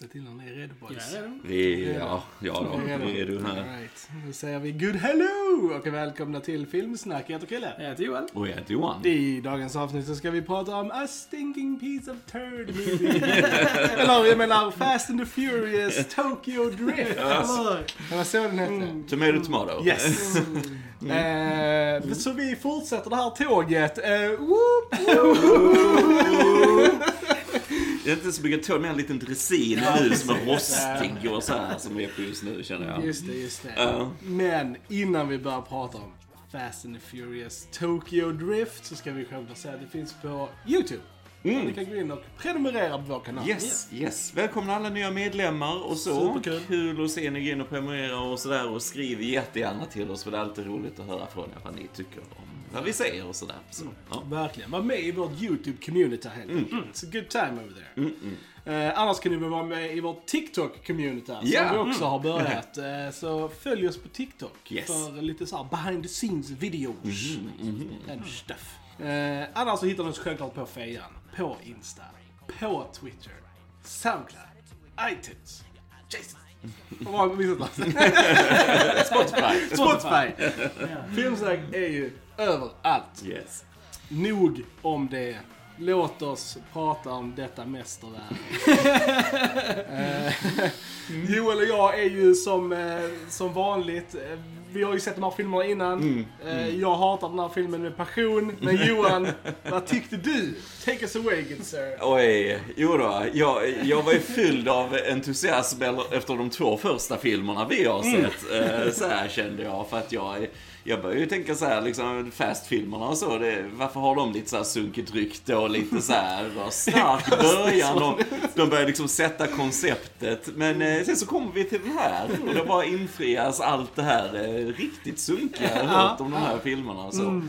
Se till när ni är redo boys. Ja, Vi, ja, ja då, vi är du All här. right. Nu säger vi good hello och välkomna till Filmsnack. Jag heter Chrille. Jag heter Johan. Och jag heter Johan. I dagens avsnitt så ska vi prata om A Stinking Piece of Turd Movie. Eller jag menar Fast and the Furious Tokyo Drift. Eller det var så den hette. Tomato tomato. Yes. Eh, så vi fortsätter det här tåget. Eh, whoop, whoop. Är inte så mycket tåg, mer en liten dressin nu som är rostig och så här som vi är på just nu känner jag. Just det, just det. Ja. Men innan vi börjar prata om Fast and the Furious Tokyo Drift så ska vi självklart säga att det finns på YouTube. Mm. Ni kan gå in och prenumerera på vår kanal. Yes, yes. Välkomna alla nya medlemmar och så. Superkul. Kul att se ni gå in och prenumerera och sådär. Och skriv jättegärna till oss för det är alltid roligt att höra från er vad ni tycker om vad vi säger och sådär. Så, ja. Verkligen. Var med i vårt YouTube-community helt Mm. enkelt. It's a good time over there. Eh, annars kan ni vara med i vårt TikTok-community som Ja. vi också har börjat. Eh, så följ oss på TikTok Yes. för lite så här behind the scenes videos Mhm, and stuff. Eh, annars så hittar ni oss självklart på Fejan, på Insta, på Twitter, Soundcloud, iTunes, Jason. Vad har jag missat? Spotify. Spotify. Filmsnack är ju överallt. Yes. Nog om det. Låt oss prata om detta mästerverk. Eh, Joel och jag är ju som, eh, som vanligt, eh, vi har ju sett de här filmerna innan. Eh, Jag hatar den här filmen med passion. Men Johan, vad tyckte du? Take us away good sir. Oj, jo då, jag, jag var ju fylld av entusiasm efter de två första filmerna vi har sett. Eh, Så här kände jag, för att jag, jag började ju tänka så här, liksom Fast-filmerna och så, det, varför har de lite så här sunkigt rykte och lite så här stark början och de började liksom sätta konceptet. Men eh, sen så kommer vi till den här och då bara infrias allt det här eh, riktigt sunkiga jag hört om de här filmerna. och Så.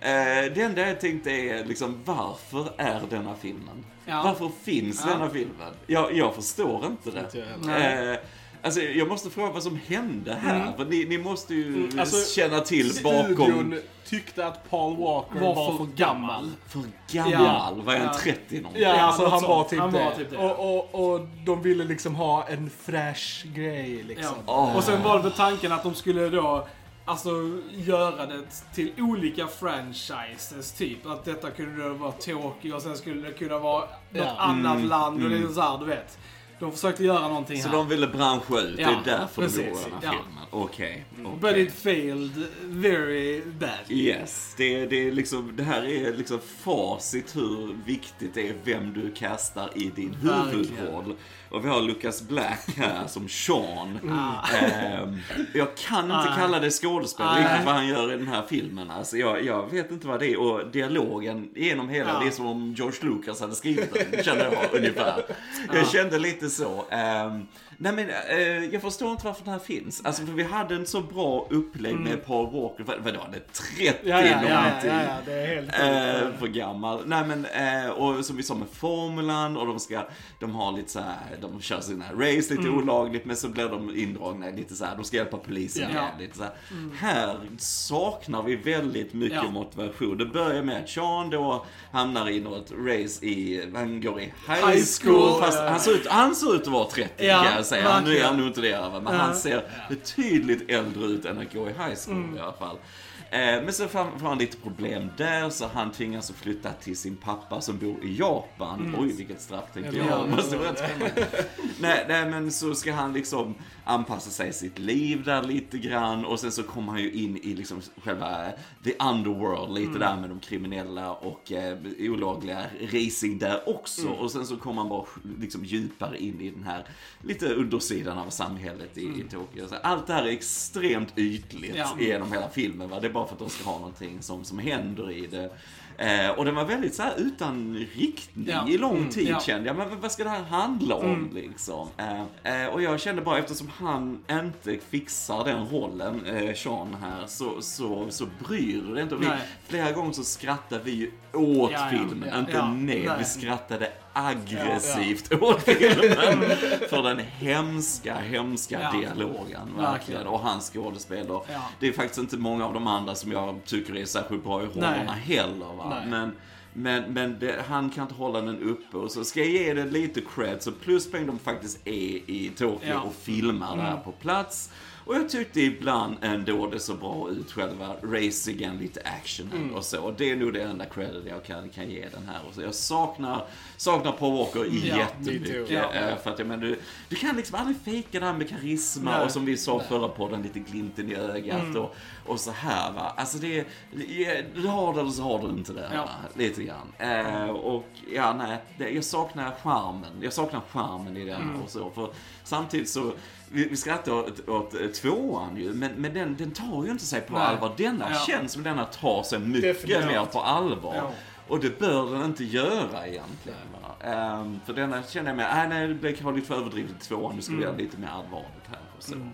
Eh, det enda jag tänkte är liksom, varför är denna filmen? Ja. Varför finns denna filmen? Jag, jag förstår inte det. Inte alltså, jag måste fråga vad som hände här. För ni, ni måste ju alltså, känna till bakom... Studion tyckte att Paul Walker var, Var för för gammal. För gammal? Ja. Var Ja. 30 någonting? Ja, alltså han var typ Han det. var typ det. Och, och, och de ville liksom ha en fräsch grej liksom. Ja. Åh. Och sen var det tanken att de skulle då Alltså göra det till olika franchises typ. Att detta kunde då vara Tokyo och sen skulle det kunna vara något Ja. annat land och lite så här, du vet. De försökte göra någonting Så här. de ville branscha ut, Ja, det är därför de precis. gjorde den här Ja. filmen. Okej. okej. But it failed very bad. Yes, det, det, är liksom, det här är liksom facit hur viktigt det är vem du kastar i din Verkligen. huvudroll. Och vi har Lucas Black här som Sean. Ah. Ehm, jag kan inte Nej. kalla det skådespel, riktigt vad han gör i den här filmen. Alltså, jag, jag vet inte vad det är. Och dialogen genom hela, Ja. det är som om George Lucas hade skrivit den, känner jag ungefär. Jag kände lite så. Ehm, nej men, eh, jag förstår inte varför den här finns. Alltså, för vi hade en så bra upplägg med Paul Walker. Vad, vadå, han är 30 Ja, ja, ja, ja, någonting. ja, ja, det är helt Eh, för gammal. Nej men, eh, och som vi sa med formulan och de ska, de har lite så här, de kör sina race lite olagligt men så blir de indragna lite så här, de ska hjälpa polisen Ja. med lite så här. Här saknar vi väldigt mycket Ja. motivation. Det börjar med att Sean då hamnar i något race i, han går i high High school, fast han ser, ut, han ser ut att vara 30 Ja, kan jag säga. Nu är han nog inte det, men Ja. han ser betydligt äldre ut än att gå i high school Mm. i alla fall. Eh, men så får han, lite problem där, så han tvingas att flytta till sin pappa som bor i Japan. Oj, vilket straff tänkte Eller jag. måste vara rätt spännande. Nej, nej, men så ska han liksom anpassa sig i sitt liv där lite grann och sen så kommer han ju in i liksom själva the underworld, lite där med de kriminella och eh, olagliga racing där också. Och sen så kommer han bara liksom djupare in i den här lite undersidan av samhället i, i Tokyo. Allt det här är extremt ytligt Ja. genom hela filmen. Va? Det är bara för att de ska ha någonting som, som händer i det. Eh, och den var väldigt så här utan riktning Ja. i lång tid Ja. kände jag. Men vad ska det här handla om Mm. liksom? Eh, eh, och jag kände bara eftersom han inte fixar den rollen, eh, Sean här, så, så, så bryr dig inte. Vi, flera gånger så skrattade vi ju åt Ja, filmen, inte ja, nej. Vi skrattade aggressivt åt filmen. för den hemska, hemska Ja. dialogen. Verkligen. Och hans skådespel. Ja. Det är faktiskt inte många av de andra som jag tycker är särskilt bra i rollerna heller. Va? Nej. Men, Men, men det, han kan inte hålla den uppe. Och så ska jag ge det lite cred, så pluspoäng de faktiskt är i Tokyo Ja. och filmar där på plats. Och jag tyckte ibland ändå det så bra ut, själva racingen, lite action och så. Det är nog det enda credit jag kan, kan ge den här. Och så jag saknar, saknar Paul Walker Ja, jättemycket. too. Ja. Eh, För att jag menar, du, du kan liksom aldrig fejka det här med karisma Nej. och som vi sa förra podden, lite glimten i ögat och, och så här va. Alltså det, du har det eller så har du inte det. Ja. Va? Lite grann. Eh, och ja, nej, det, jag saknar charmen. Jag saknar charmen i den och så. För samtidigt så, vi, vi skrattar åt, åt eh, tvåan ju, men, men den, den tar ju inte sig på Nej. allvar. Denna Ja. känns som denna tar sig mycket Definitivt. mer på allvar. Ja. Och det bör den inte göra egentligen. Ehm, för denna känner jag mig, nej, nej det blev kanske lite för överdrivet tvåan, nu ska vi göra lite mer allvarligt här och så. Va?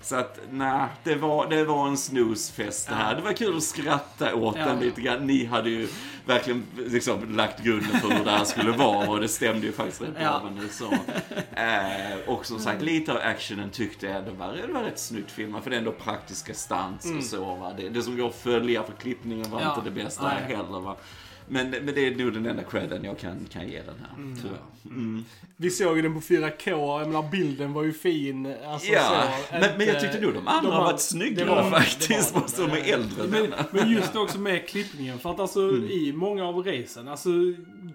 Så att, nej, det var, det var en snusfest det här. Det var kul att skratta åt Ja. den lite grann. Ni hade ju verkligen liksom lagt grunden för hur det här skulle vara och det stämde ju faktiskt rätt bra vad ni sa. Eh, och som sagt, lite av actionen tyckte jag det var, det var rätt snyggt filmat för det är ändå praktiska stunts och så. Va? Det, det som går att följa för klippningen var Ja. inte det bästa Nej. heller. Va? Men, men det är nog den enda credden jag kan, kan ge den här, tyvärr. Mm. Vi såg ju den på 4K, jag menar bilden var ju fin. Alltså, Ja, så, men, men jag tyckte nog de andra de har varit snyggare var- faktiskt, var- fast de är äldre. Men, men just också med klippningen, för att alltså Mm. i många av racen, alltså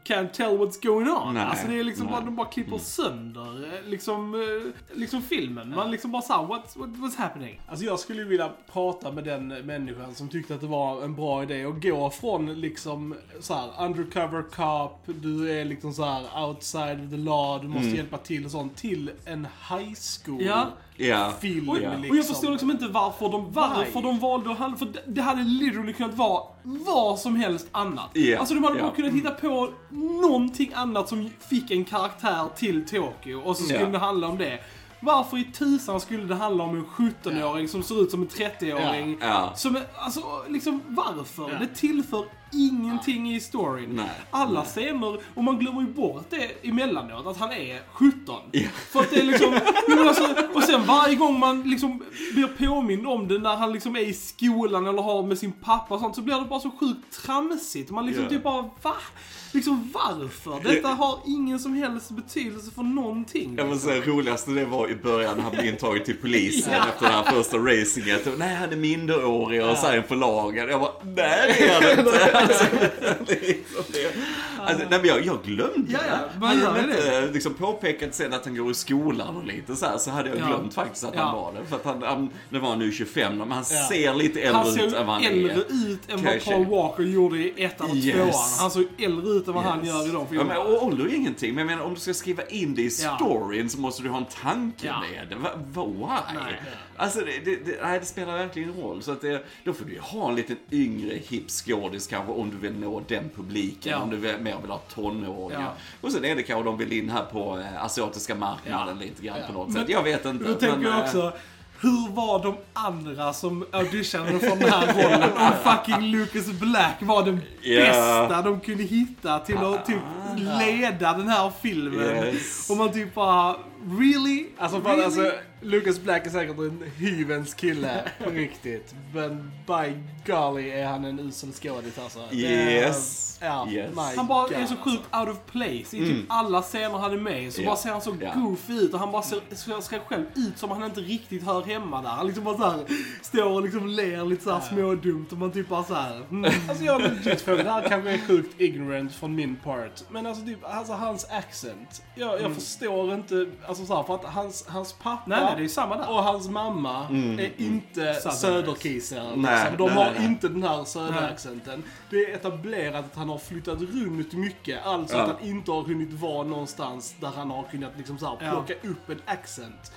can't tell what's going on. Nej, alltså det är liksom nej. Mm. bara, de bara klipper sönder eh, liksom, eh, liksom filmen. Man liksom bara såhär, what's, what, what's happening? Alltså jag skulle vilja prata med den människan som tyckte att det var en bra idé att gå från liksom så här undercover cop, du är liksom så här outside of the law, du måste hjälpa till och sånt, till en high school Ja. Ja. film Och, liksom. och jag förstår liksom inte varför de, varför Why? de valde att handla, för det, hade literally kunnat vara vad som helst annat. Ja, Alltså de hade bara kunnat hitta på någonting annat som fick en karaktär till Tokyo och så skulle det handla om det. Varför i tusan skulle det handla om en 17-åring som ser ut som en 30-åring? Ja. Ja. Som alltså, liksom varför? Det tillför ingenting i storyn. Nej. Alla Nej. scener, och man glömmer ju bort det emellanåt, att han är 17. Ja. För att det är liksom, men alltså, och sen varje gång man liksom blir påmind om det när han liksom är i skolan eller har med sin pappa och sånt, så blir det bara så sjukt tramsigt. Man liksom Ja. typ bara, va? Liksom varför? Detta har ingen som helst betydelse för någonting. Jag måste säga, roligaste det var i början när han blev intagen till polisen Ja. efter det här första racinget. Nej, han är minderårig och så här inför lagen. Jag bara, nej det är han inte. Alltså, liksom det. Alltså, nej, men jag, jag glömde Ja, ja, det. man gör han det. inte liksom påpekat sen att han går i skolan och lite så här, så hade jag Ja. glömt faktiskt att han var det. För att han, han, det var nu 25, men han ser lite äldre Han ut än ser vad han äldre är. ut än Kan jag vad Paul. Walker gjorde i ettan och Yes. tvåan. Han såg äldre ut än vad han Yes. gör i de Ja, filmerna. men, och ålder är ingenting, men jag menar, om du ska skriva in det i storyn så måste du ha en tanke med det. Va, why? Nej. Alltså, det, det, det, nej, det spelar verkligen roll. Så att det, då får du ju ha en liten yngre hip skådis kanske om du vill nå den publiken. Ja. Om du vill, mer vill ha tonåringar. Ja. Och sen är det kanske de vill in här på eh, asiatiska marknaden lite grann på något Men- sätt. Jag vet inte. Då tänker jag eh, också, hur var de andra som auditionade för den här rollen? Om fucking Lucas Black var den Ja. bästa de kunde hitta till att typ leda den här filmen. Yes. Och man typ bara, really? Alltså, fan, really? alltså, Lucas Black är säkert en hyvens kille på riktigt. Men by golly är han en usel skådis alltså. Det är- Yes. Ja, Yes. Han bara God, är så sjukt out of place. I typ alla scener han är med i så Mm. Ja. bara ser han så Ja. goofy ut och han bara ser, ser, själv ut som han inte riktigt hör hemma där. Han liksom bara såhär, står och liksom ler lite såhär smådumt och man typ bara såhär, mm. Alltså jag legit frågar, det här kanske är sjukt ignorant från min part. Men alltså typ, alltså hans accent. Jag, jag förstår inte, alltså såhär, för att hans, hans pappa Nej, det är samma där. och hans mamma är inte Southerners. söderkisar. Nej, Liksom. De nej, har nej. inte den här söderaccenten. Det är etablerat att han har flyttat runt mycket. Alltså Ja. att han inte har hunnit vara någonstans där han har kunnat liksom så här, Ja. plocka upp en accent.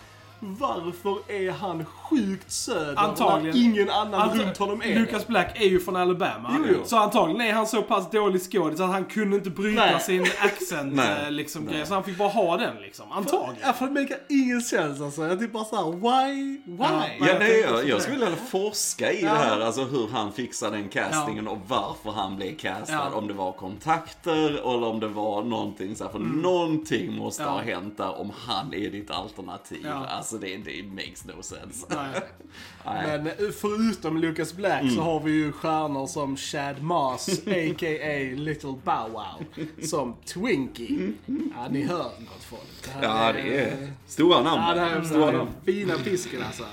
Varför är han sjukt söder Antagligen. när ingen annan Alltså, runt honom är Lucas Black är ju från Alabama. Jo, jo. Så antagligen är han så pass dålig skådis att han kunde inte bryta Nej. sin accent Nej. eh, liksom, Nej. grej. Så han fick bara ha den liksom. Antagligen. Ja, för det makar ingen sens alltså. Jag typ bara såhär, why? Why? Ja, jag nej, tänkte jag, jag det. skulle vilja forska i Ja. det här, alltså hur han fixar den castingen och varför han blev castad. Ja. Om det var kontakter eller om det var någonting så här, för någonting måste Mm. Ja. ha hänt där om han är ditt alternativ. Ja. Alltså, alltså det, det makes no sense. Nej. Nej. Men eh, förutom Lucas Black Mm. så har vi ju stjärnor som Chad Moss, a.k.a. Little Bow Wow, som Twinkie. Ja, ni hör gott folk. Det här Ja, det är stora namn. Ja, det här är stora namn. fina fisken alltså.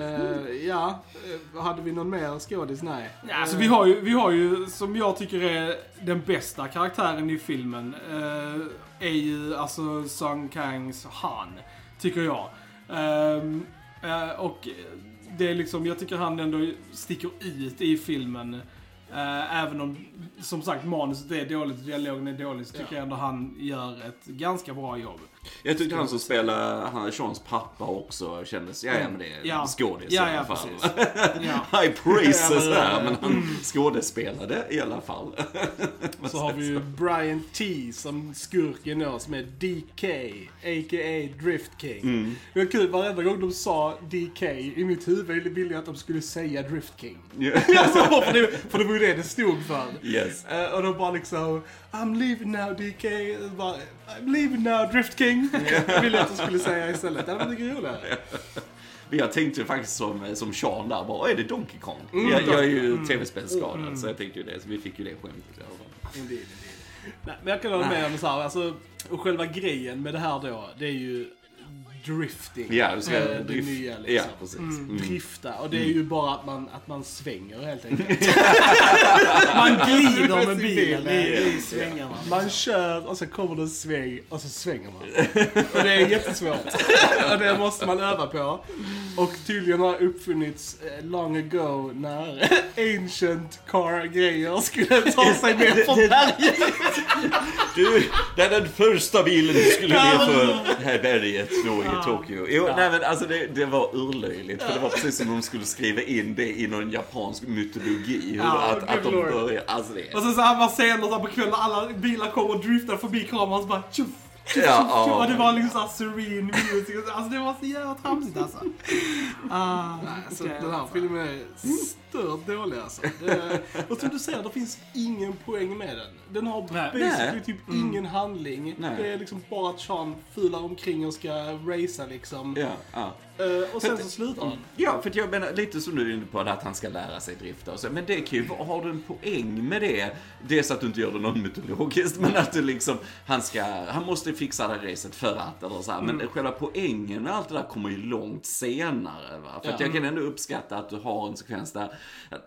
Eh, ja, eh, hade vi någon mer skådis? Nej. Ja, alltså, vi, har ju, vi har ju, som jag tycker är den bästa karaktären i filmen, eh, är ju alltså Sung Kangs Han, tycker jag. Ehm, eh, och det är liksom, jag tycker han ändå sticker ut i filmen. Eh, även om, som sagt, manuset är dåligt och dialogen är dålig, så tycker Ja. jag ändå han gör ett ganska bra jobb. Jag tyckte han som spelar han, Seans pappa också kändes, ja, ja men det är Ja. skådis Ja, i alla fall. Ja. High praises här, men, han skådespelade i alla fall. Så har vi ju Brian T som skurken då, som är DK, a.k.a. Drift King. Mm. Det var kul, varenda gång de sa DK, i mitt huvud ville jag att de skulle säga Drift King. Ja. alltså, för, det, för det var ju det det stod för. Yes. Eh, och de bara liksom, I'm leaving now DK, bara, I'm leaving now Drift King. Jag ville att de skulle säga istället, det hade varit mycket roligare. Jag tänkte faktiskt som, som Sean där, bara, är det Donkey Kong? Mm. jag, jag är ju tv-spelsskadad, så jag tänkte ju det, så vi fick ju det skämtet i alla fall. Indeed, indeed. Nej, men jag kan hålla med om så här, alltså, och själva grejen med det här då, det är ju drifting. Ja, du ska det drift- nya liksom. Ja, precis. Mm. Drifta, och det är ju bara att man, att man svänger helt enkelt. Man glider med bilen bil, i, i svängarna. Man kör och så kommer det en sväng och så svänger man. Och det är jättesvårt. Och det måste man öva på. Och tydligen har uppfunnits eh, long ago när ancient car-grejer skulle ta sig ner för berget. Du, det är den första bilen du skulle ner för det här berget då i Tokyo. Jo, nej men alltså det, det var urlöjligt. För det var precis som om de skulle skriva in det i någon japansk mytologi. Hur Ja, att, att de börjar, alltså det Och sen så här var scener på kvällen alla bilar kommer och driftar förbi kameran så bara tjuff, Ja, ja. Och det var liksom såhär serene music. Alltså det var så jävla tramsigt alltså. Ah, Alltså, okej. den här filmen är stört dålig alltså. Det, och som du säger, det finns ingen poäng med den. Den har Nej. basically Nej. typ ingen handling. Nej. Det är liksom bara att Sean fular omkring och ska racea liksom. Ja, ja. Eh, och sen För- så slutar han. Ja, för jag menar lite som du är inne på att han ska lära sig drifta och så. Men det kan ju vara, har du en poäng med det? Dels att du inte gör det någon mytologiskt, men att du liksom, han ska, han måste fixa det här racet för att eller så här. Men själva poängen med allt det där kommer ju långt senare. Va? För att Ja. jag kan ändå uppskatta att du har en sekvens där,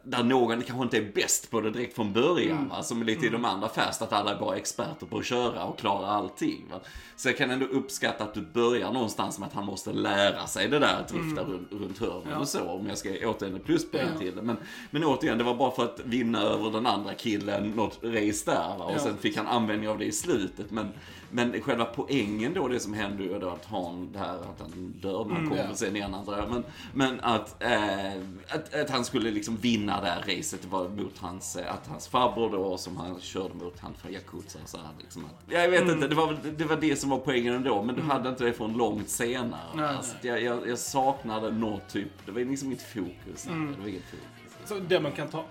där någon kanske inte är bäst på det direkt från början. Va? Som är lite i de andra Fast, att alla är bara experter på att köra och klara allting. Va? Så jag kan ändå uppskatta att du börjar någonstans med att han måste lära sig det där att drifta runt, runt hörnen och så. Om jag ska återigen pluspoäng Ja. till det. Men, men återigen, det var bara för att vinna över den andra killen något race där. Va? Och Ja. sen fick han användning av det i slutet. Men, men själva poängen då, det som hände ju då att han, det här att han dör, man kommer ja. väl sen igen antar jag. Men, men att, eh, att, att han skulle liksom vinna det här racet, det var mot hans, att hans farbror då som han körde mot, han från Yakuza. Så här, liksom att, jag vet inte, det var, det var det som var poängen ändå. Men du hade inte det från långt senare. Nej, alltså, jag, jag, jag saknade något typ, det var liksom mitt fokus. där. Det var inget fokus. Så det man kan ta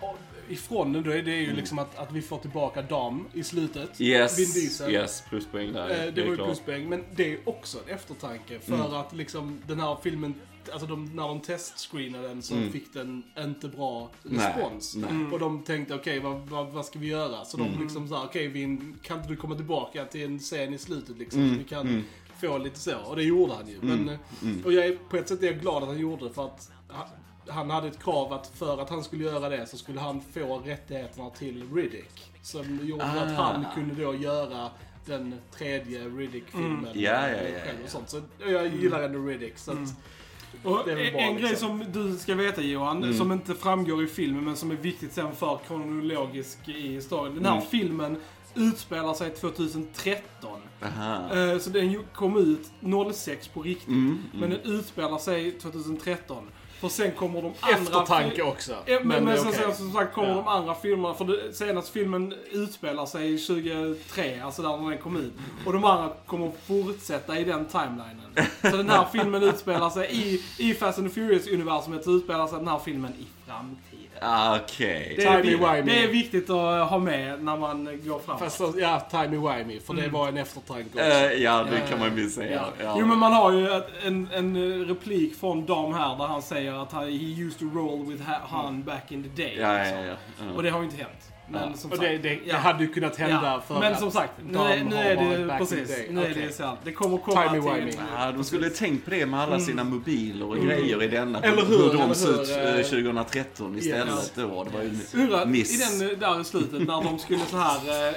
ifrån den då, är det är ju liksom att, att vi får tillbaka Dam i slutet. Yes, Vin Diesel. yes, pluspoäng där. Eh, det är var ju pluspoäng, men det är också en eftertanke. För Mm. att liksom den här filmen, alltså de, när de testscreenade den så fick den inte bra Nej, respons. nej. Mm. Och de tänkte, okej vad, vad, vad ska vi göra? Så de liksom sa, okej Vin, kan inte du komma tillbaka till en scen i slutet liksom? Mm, Så vi kan få lite så. Och det gjorde han ju. Men, eh, mm. Och jag är, på ett sätt är jag glad att han gjorde det för att han- hade ett krav att för att han skulle göra det så skulle han få rättigheterna till Riddick. Som gjorde att Ah. han kunde då göra den tredje Riddick-filmen. Mm. Ja, ja, ja, ja. Och sånt. Så jag gillar ändå Riddick. Så att, Och Det är väl en en grej liksom. som du ska veta Johan, Mm. som inte framgår i filmen men som är viktigt sen för kronologisk i historien. Den här Mm. filmen utspelar sig 2013. Aha. Eh, Så den kom ut 06 på riktigt. Mm, Men den utspelar sig 2013. För sen kommer de andra... eftertanke också. Ja, men, men är sen, sen som sagt kommer Ja. de andra filmerna, för det, senaste filmen utspelar sig 2003, alltså där när den kom ut. Och de andra kommer fortsätta i den timelinen. Så den här filmen utspelar sig i, i Fast and the Furious-universumet, utspelar sig den här filmen i framtiden. Ah, Okej. Det är, Timey-wimey. det är viktigt att ha med när man går framåt. Fast så- ja, timey-wimey. För det var en eftertanke också. Eh, ja, det kan man ju säga. Ja. Jo men man har ju ett- en, en replik från Dom här där han säger att han, he used to roll with ha- Han back in the day. Ja, ja, liksom. ja. ja. Och det har ju inte hänt. Men Ja. som Och sagt, det, det, ja. det hade ju kunnat hända ja. för Men som sagt, nu, är- nu är det precis. Nu är Okej. det sant. Det kommer komma Timey-wimey. till... Ja, de skulle tänkt på det med alla sina mobiler och grejer i denna. Eller hur, Hur de eller såg ut hur, eh, eh, 2013 istället då. Det var ju en miss. i den där slutet när de skulle så här eh,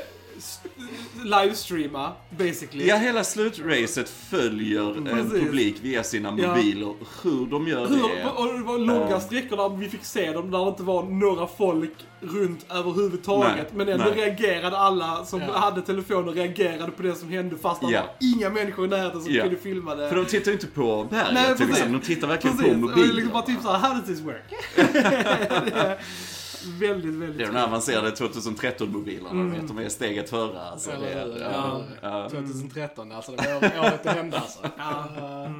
livestreama, basically. Ja, hela slutracet följer en publik via sina Ja. mobiler. Hur de gör Hur, det. och det var långa sträckor där vi fick se dem, där det inte var några folk runt överhuvudtaget. Nej, men ändå nej. reagerade alla som Ja. hade telefoner reagerade på det som hände fast det Ja. var inga människor i närheten som Ja. kunde filma det. För de tittar ju inte på berget Nej, till precis. exempel. De tittar verkligen Precis, på och mobilen. liksom bara typ såhär, how does this work? det är väldigt, väldigt Det är de här avancerade 2013-mobilerna, vet, de är steget före. Alltså, det, Eller hur? ja, Ja. ja. 2013, alltså det var året det hände alltså. Ja. Eh,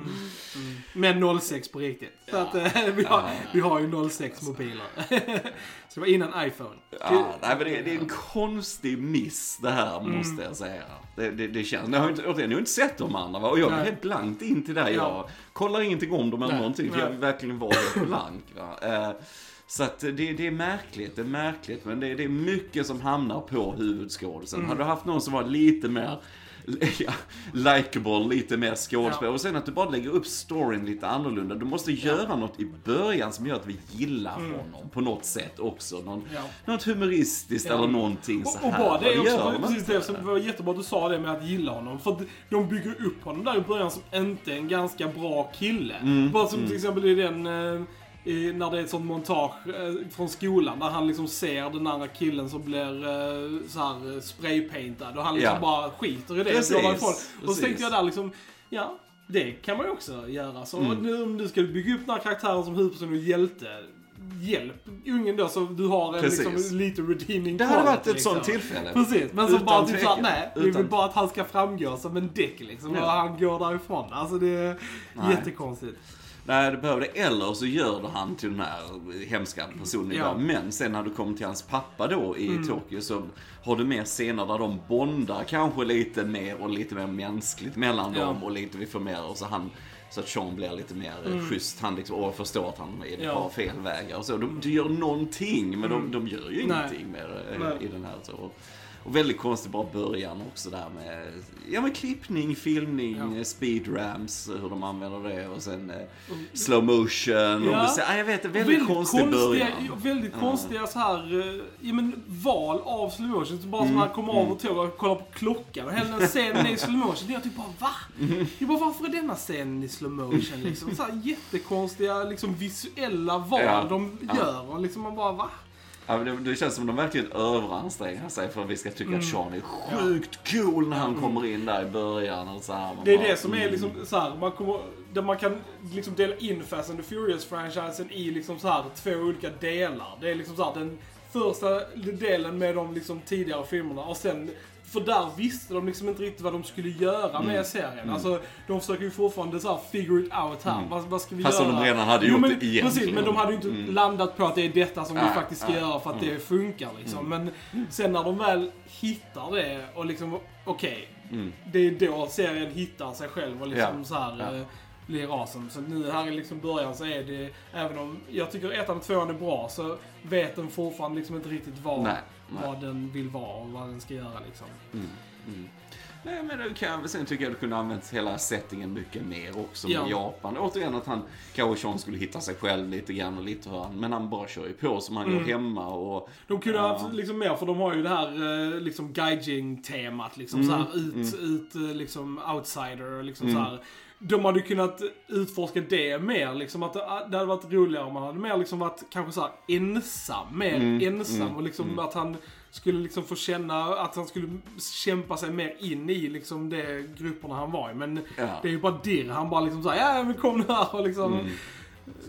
Men 06 på riktigt. Så att, eh, vi, har, vi har ju 06 mobiler. Så det var innan iPhone. Ja, nej, men det, det är en konstig miss det här, Mm. måste jag säga. Det, det, det känns, jag har inte, återigen, jag har inte sett de andra, va? och jag är helt blankt in till det här. Jag Ja. kollar ingenting om dem eller Nej, någonting, för nej. jag verkligen var helt blank. Va? Så att det, det är märkligt, det är märkligt, men det, det är mycket som hamnar på huvudskådisen. Mm. Hade du haft någon som var lite mer ja, likeable, lite mer skådespelare. Ja. Och sen att du bara lägger upp storyn lite annorlunda. Du måste göra något i början som gör att vi gillar honom på något sätt också. Någon, Mm. Ja. Något humoristiskt Ja. eller någonting så Och, och här. bara det är också precis det som var jättebra att du sa det med att gilla honom. För de bygger upp honom där i början som inte en ganska bra kille. Mm, Bara som till exempel i den, eh, i, när det är ett sånt montage eh, från skolan där han liksom ser den andra killen som blir eh, så här eh, spraypaintad och han liksom Ja. bara skiter i det Precis, och. Och så tänkte jag där liksom, ja, det kan man ju också göra. Så Mm. nu, om du ska bygga upp den här karaktären som huvudperson och hjälte, hjälp ungen då så du har en liksom, lite redeeming Det hade varit ett sånt liksom. tillfälle. Precis, men så Utan bara typ såhär, nej, vi vill Utan- bara att han ska framgå som en däck liksom. Ja. Och han går därifrån. Alltså det är Nej. jättekonstigt. Nej, det behöver det. Eller så gör det han till den här hemska personen Ja. idag. Men sen när du kommer till hans pappa då i Mm. Tokyo så har du mer scener där de bondar kanske lite mer och lite mer mänskligt mellan Ja. dem och lite vi får mer och så han så att Sean blir lite mer mm. schysst. Han liksom, och förstår att han är Ja. på fel vägar och så. Du, du gör någonting, men de, de gör ju Mm. Nej. ingenting mer eh, Nej. i den här. Så. Och väldigt konstig bara början också där med, ja men klippning, filmning, Ja. ja. speedrams, hur de använder det och sen eh, slow motion. Ja. Och så, ja, jag vet, en väldigt, konstig konstiga, början. Väldigt konstiga så här, eh, ja, men, val av slow motion. Så bara som Mm. han kommer av och tåg och kollar på klockan och hela den scenen är i slow motion. Jag typ bara va? Mm. Jag bara varför är denna scenen i slow motion liksom? Så här jättekonstiga liksom visuella val Ja. de Ja. gör och liksom man bara va? Ja, det, det känns som att de verkligen överanstränger sig för att vi ska tycka Mm. att Sean är sjukt cool när han kommer in där i början. Och så här. Det är bara, det som är mm. liksom så här, man kommer, där man kan liksom dela in Fast and the Furious-franchisen i liksom så här två olika delar. Det är liksom så här den första delen med de liksom tidigare filmerna och sen för där visste de liksom inte riktigt vad de skulle göra Mm. med serien. Alltså, de försöker ju fortfarande så här figure it out här. Vad, vad ska vi Mm. Fast som göra? de redan hade Jo, gjort men, egentligen. Precis, men de hade ju inte landat på att det är detta som vi Nej, faktiskt ska nej. göra för att det funkar liksom. Men sen när de väl hittar det och liksom, okej. Mm. Det är då serien hittar sig själv och liksom Ja, så här ja. eh, blir awesome. Så nu här i liksom början så är det, även om jag tycker ettan och tvåan är bra, så vet den fortfarande liksom inte riktigt vad, Nej, nej. vad den vill vara och vad den ska göra liksom. Nej, men det kan, sen tycker jag du kunde använt hela settingen mycket mer också Ja. med Japan. Återigen att han, kanske Sean skulle hitta sig själv lite grann och lite hur han, men han bara kör ju på som han Mm. gör hemma och... De kunde Ja. ha haft liksom mer, för de har ju det här eh, liksom Gaijing-temat. Liksom Mm, så här ut, ut eh, liksom outsider och liksom så här. De hade kunnat utforska det mer, liksom att det, det hade varit roligare om man hade mer liksom varit kanske så här ensam, mer Mm, ensam mm, och liksom att han skulle liksom få känna att han skulle kämpa sig mer in i liksom de grupperna han var i. Men Ja. det är ju bara dirr. Han bara liksom såhär, ja men kom nu här och liksom. Mm.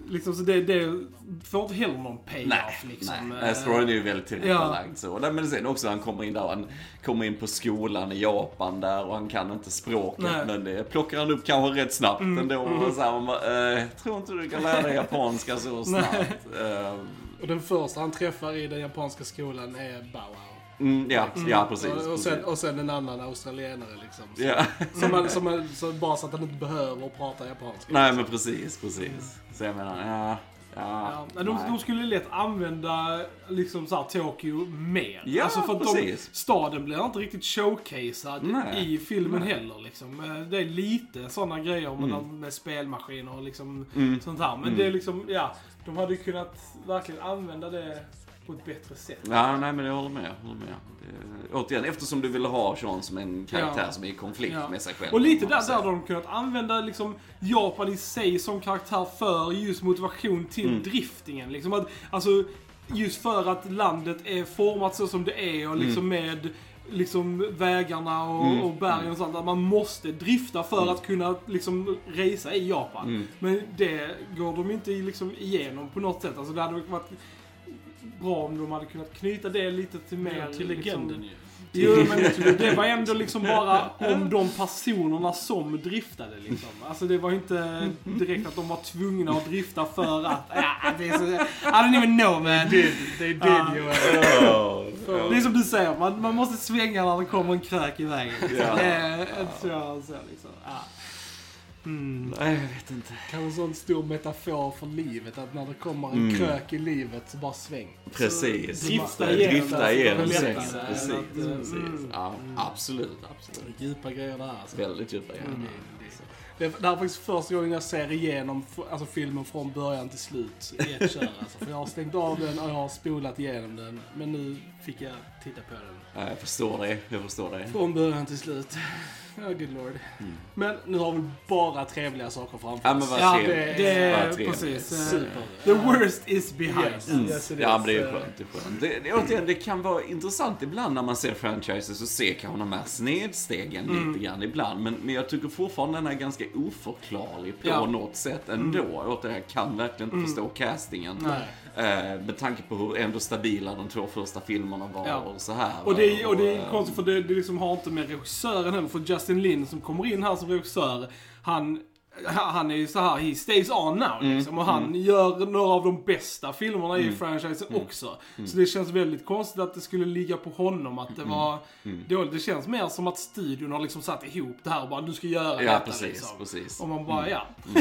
Liksom så det, det får inte heller någon payoff Nej, liksom. nej. Storyn är ju väldigt tillrättalagd så. Nej, Men sen också han kommer in där, han kommer in på skolan i Japan där och han kan inte språket. Nej. Mm. Men det plockar han upp kanske rätt snabbt ändå. Och så här, man bara, eh, jag tror inte du kan lära dig japanska så snabbt. Eh, Och den första han träffar i den japanska skolan är Bow Wow. Mm, ja, ja, precis. och, och, sen, precis. och sen en annan australienare liksom. Ja. Som man, som man, så bara så att han inte behöver prata japanska. Nej, men precis, precis. Så jag menar, ja, ja, de, nej. de skulle lätt använda liksom så här, Tokyo mer. Ja, alltså för de, staden blir inte riktigt showcasead Nej. i filmen heller. Liksom. Eh, Det är lite sådana grejer med, Mm. med spelmaskiner och liksom Mm. sånt här. Men det är liksom, ja, de hade kunnat verkligen använda det på ett bättre sätt. Ja, nej men jag håller med. Jag håller med. Det, återigen, eftersom du ville ha Sean som en karaktär Ja. som är i konflikt Ja. med sig själv. Och lite där, där har de kunnat använda liksom Japan i sig som karaktär för just motivation till Mm. driftingen. Liksom att, alltså, just för att landet är format så som det är och liksom med liksom vägarna och, Mm. och bergen och sånt. Att man måste drifta för att kunna liksom resa i Japan. Mm. Men det går de inte liksom igenom på något sätt. Alltså det hade varit bra om de hade kunnat knyta det lite till mer... till legenden ju. Jo, men det var ändå liksom bara om de personerna som driftade liksom. Alltså det var inte direkt att de var tvungna att drifta för att... Ja, det är så, I don't even know man. Did, they did Ja. you. Det är som du säger, man, man måste svänga när det kommer en krök i vägen. Ja. Det är så, så liksom. Ja. Mm. Nej, jag vet inte. Kanske en sån stor metafor för livet, att när det kommer en Mm. krök i livet så bara sväng. Precis. igenom Drifta igenom så lättare Precis, eh, precis. mm. Ja, absolut, absolut. Djupa grejer där alltså. Väldigt djupa Mm. grejer. Det, det här är faktiskt första gången jag ser igenom alltså filmen från början till slut i ett kör. Alltså, för jag har stängt av den och jag har spolat igenom den. Men nu fick jag titta på den. Ja, jag förstår det. Jag förstår det. Från början till slut. Ja, good lord. Men nu har vi bara trevliga saker framför Ja, men oss. vad Ja, trevligt. det är precis. eh, Super. The worst is behind. Yes. Mm. Yes, Ja, men det är skönt. Det, är skönt. Det, det, återigen, det kan vara intressant ibland när man ser franchises och ser kanske de här snedstegen Mm. lite grann ibland. Men, men jag tycker fortfarande den är ganska oförklarlig på Ja. Mm. något sätt ändå. Återigen, jag kan verkligen inte förstå castingen. Nej. Eh, med tanke på hur ändå stabila de två första filmerna var Ja. och så här. Och det, är- och det är eh, konstigt för det, det liksom har inte med regissören heller. För Justin Lin som kommer in här som regissör, han, han är ju så här, he stays on now Mm, liksom. Och han gör några av de bästa filmerna i franchisen Mm. också. Så det känns väldigt konstigt att det skulle ligga på honom att det Mm. var dåligt. Det känns mer som att studion har liksom satt ihop det här och bara, du ska göra Ja, detta precis, liksom. precis. Och man bara, ja.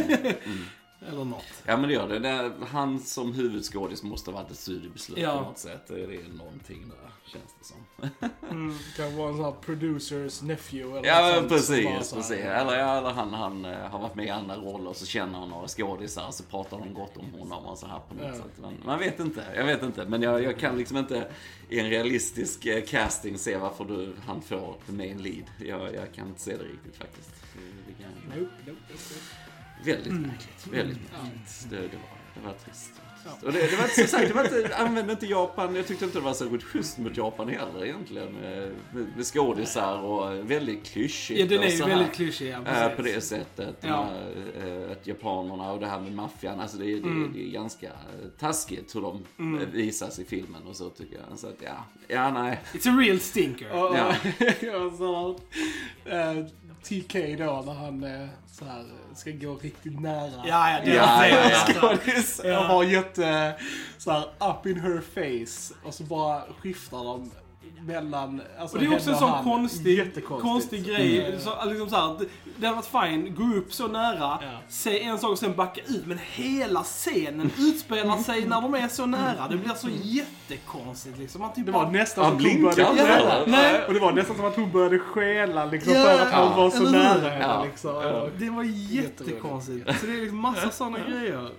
Eller något. Ja men det gör det. det är, han som huvudskådis måste ha varit ett studiebeslut Ja. på något sätt. Det är någonting där, känns det som. Kan vara en sån här producers nephew eller Ja något precis, precis. Eller, eller han, han eh, har varit med i andra roller och så känner han några skådisar så pratar de gott om honom och så här på något Ja. sätt. Men man vet inte, jag vet inte. Men jag, jag kan liksom inte i en realistisk eh, casting se varför du, han får the main lead. Jag, jag kan inte se det riktigt faktiskt. Det kan, Nope, nope, nope. Väldigt märkligt, väldigt märkligt. Det, det var det. var trist. Och det, det var inte, som sagt, det var inte, använde inte Japan, jag tyckte inte det var särskilt schysst mot Japan heller egentligen. Med, med, med skådisar och väldigt klyschigt. Ja, den är ju här. väldigt klyschig, ja, Eh, precis. på det sättet. Ja. Ja. Att japanerna och det här med maffian, alltså det, är- det, Mm. det är ganska eh, taskigt hur de eh, visas i filmen och så tycker jag. Så att ja, ja nej. It's a real stinker. Och, Ja. och så, eh, TK då när han eh, så här, ska gå riktigt nära. Ja, ja, det Ja. Skådis Ja. och har jätte så här up in her face och så bara skiftar de mellan alltså Och det är också en sån konstig, konstig grej. Mm. Så, liksom så här, det, det hade varit fine, gå upp så nära, Ja. säg en sak och sen backa ut. Men hela scenen utspelar sig när de är så nära. Det blir så jättekonstigt liksom. Man typ Det var bara- nästan som att hon började heller. Nej. Och det var nästan som att hon började stjäla liksom Ja, för att han ja, var så nära henne Ja. liksom. Ja. Det var jättekonstigt. Så det är liksom massa sådana grejer.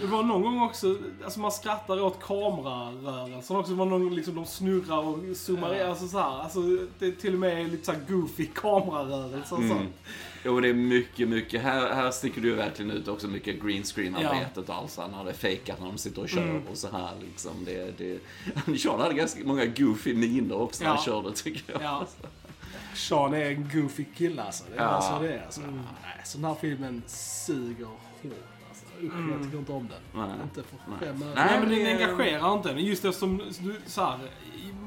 Det var någon gång också, alltså man skrattar åt kamerarörelsen också. Det var någon liksom de snurrar och zoomar Ja. alltså så här. Alltså det är till och med lite så här goofy kamerarörelser och Mm. sånt. Jo, det är mycket, mycket. Här, här sticker du verkligen ut också mycket green screen-arbetet och allt det är fejkat när de sitter och kör Mm. och så här liksom. Det, det... Sean hade ganska många goofy miner också när han Ja. körde tycker jag. Ja. Sean är en goofy kille alltså. Det är Ja. bara så det är. Alltså. Nej, så den här filmen suger hårt Usch, jag tycker inte om den. Nej. Inte för Nej. fem öre. Nej, men den det- engagerar inte en. Just eftersom du, så här,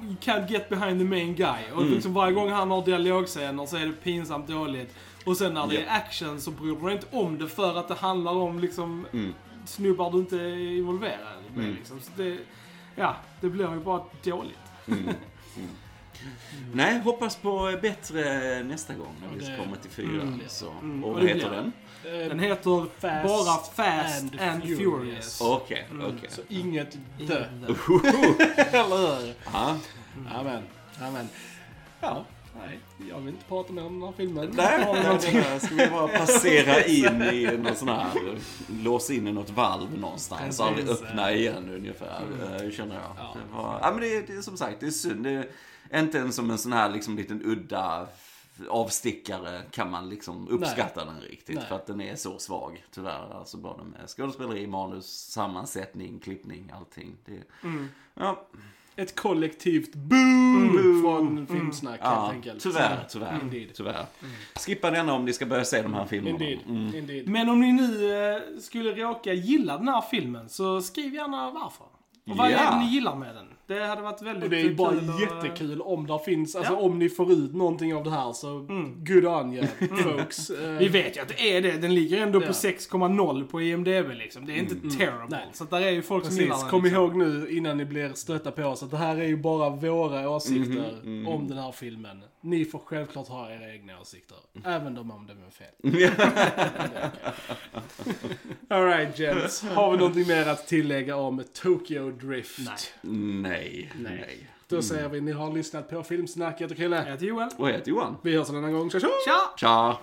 you can't get behind the main guy. Och Mm. liksom varje gång han har dialogscener så är det pinsamt dåligt. Och sen när det Ja. är action så bryr du dig inte om det för att det handlar om liksom Mm. snubbar du inte är involverad med. Mm. Liksom. Så det, ja, det blir ju bara dåligt. Nej, hoppas på bättre nästa gång när vi det- kommer till fyra. mm. så. Mm, Och vad heter den? Eh, Den heter Fast bara Fast and and, Furious. Okej, Mm. okej. Så inget dö. Eller hur? Ja. Amen. Amen. Ja, nej. Jag vill inte prata mer om den här filmen. Nej, nej, ska vi bara passera in i någon sån här, låsa in i något valv någonstans och aldrig öppna igen ungefär, eh, känner jag. Ja. Det, var, ja, men det, det är som sagt, det är synd. Det är inte en som en sån här liksom liten udda avstickare kan man liksom uppskatta den riktigt. Nej. För att den är så svag, tyvärr. Alltså både med skådespeleri, manus, sammansättning, klippning, allting. Det, Mm. ja, Ett kollektivt boom från filmsnack ja, helt enkelt. tyvärr, tyvärr, Indeed. tyvärr. Skippa denna om ni ska börja se de här filmerna. Indeed. Mm. Indeed. Men om ni nu eh, skulle råka gilla den här filmen så skriv gärna varför. Och vad Ja. är det ni gillar med den? Det hade varit väldigt Och det är bara kul jättekul om det finns, alltså Ja. om ni får ut någonting av det här så good on you folks. Eh, Vi vet ju att det är det. Den ligger ändå på Ja. 6,0 på IMDB liksom. Det är inte terrible. Nej. Så där är ju folk som gillar Precis, den. kom liksom. ihåg nu innan ni blir stötta på oss att det här är ju bara våra åsikter Mhm, om den här filmen. Ni får självklart ha era egna åsikter. Även om de är fel. Alright gents, har vi någonting mer att tillägga om Tokyo Drift? Nej. Nej, Nej. nej. Då säger vi ni har lyssnat på Filmsnack, jag heter Chrille. Jag heter Joel. Och jag heter Johan. Vi hörs en annan gång, tja tja! Tja! Tja!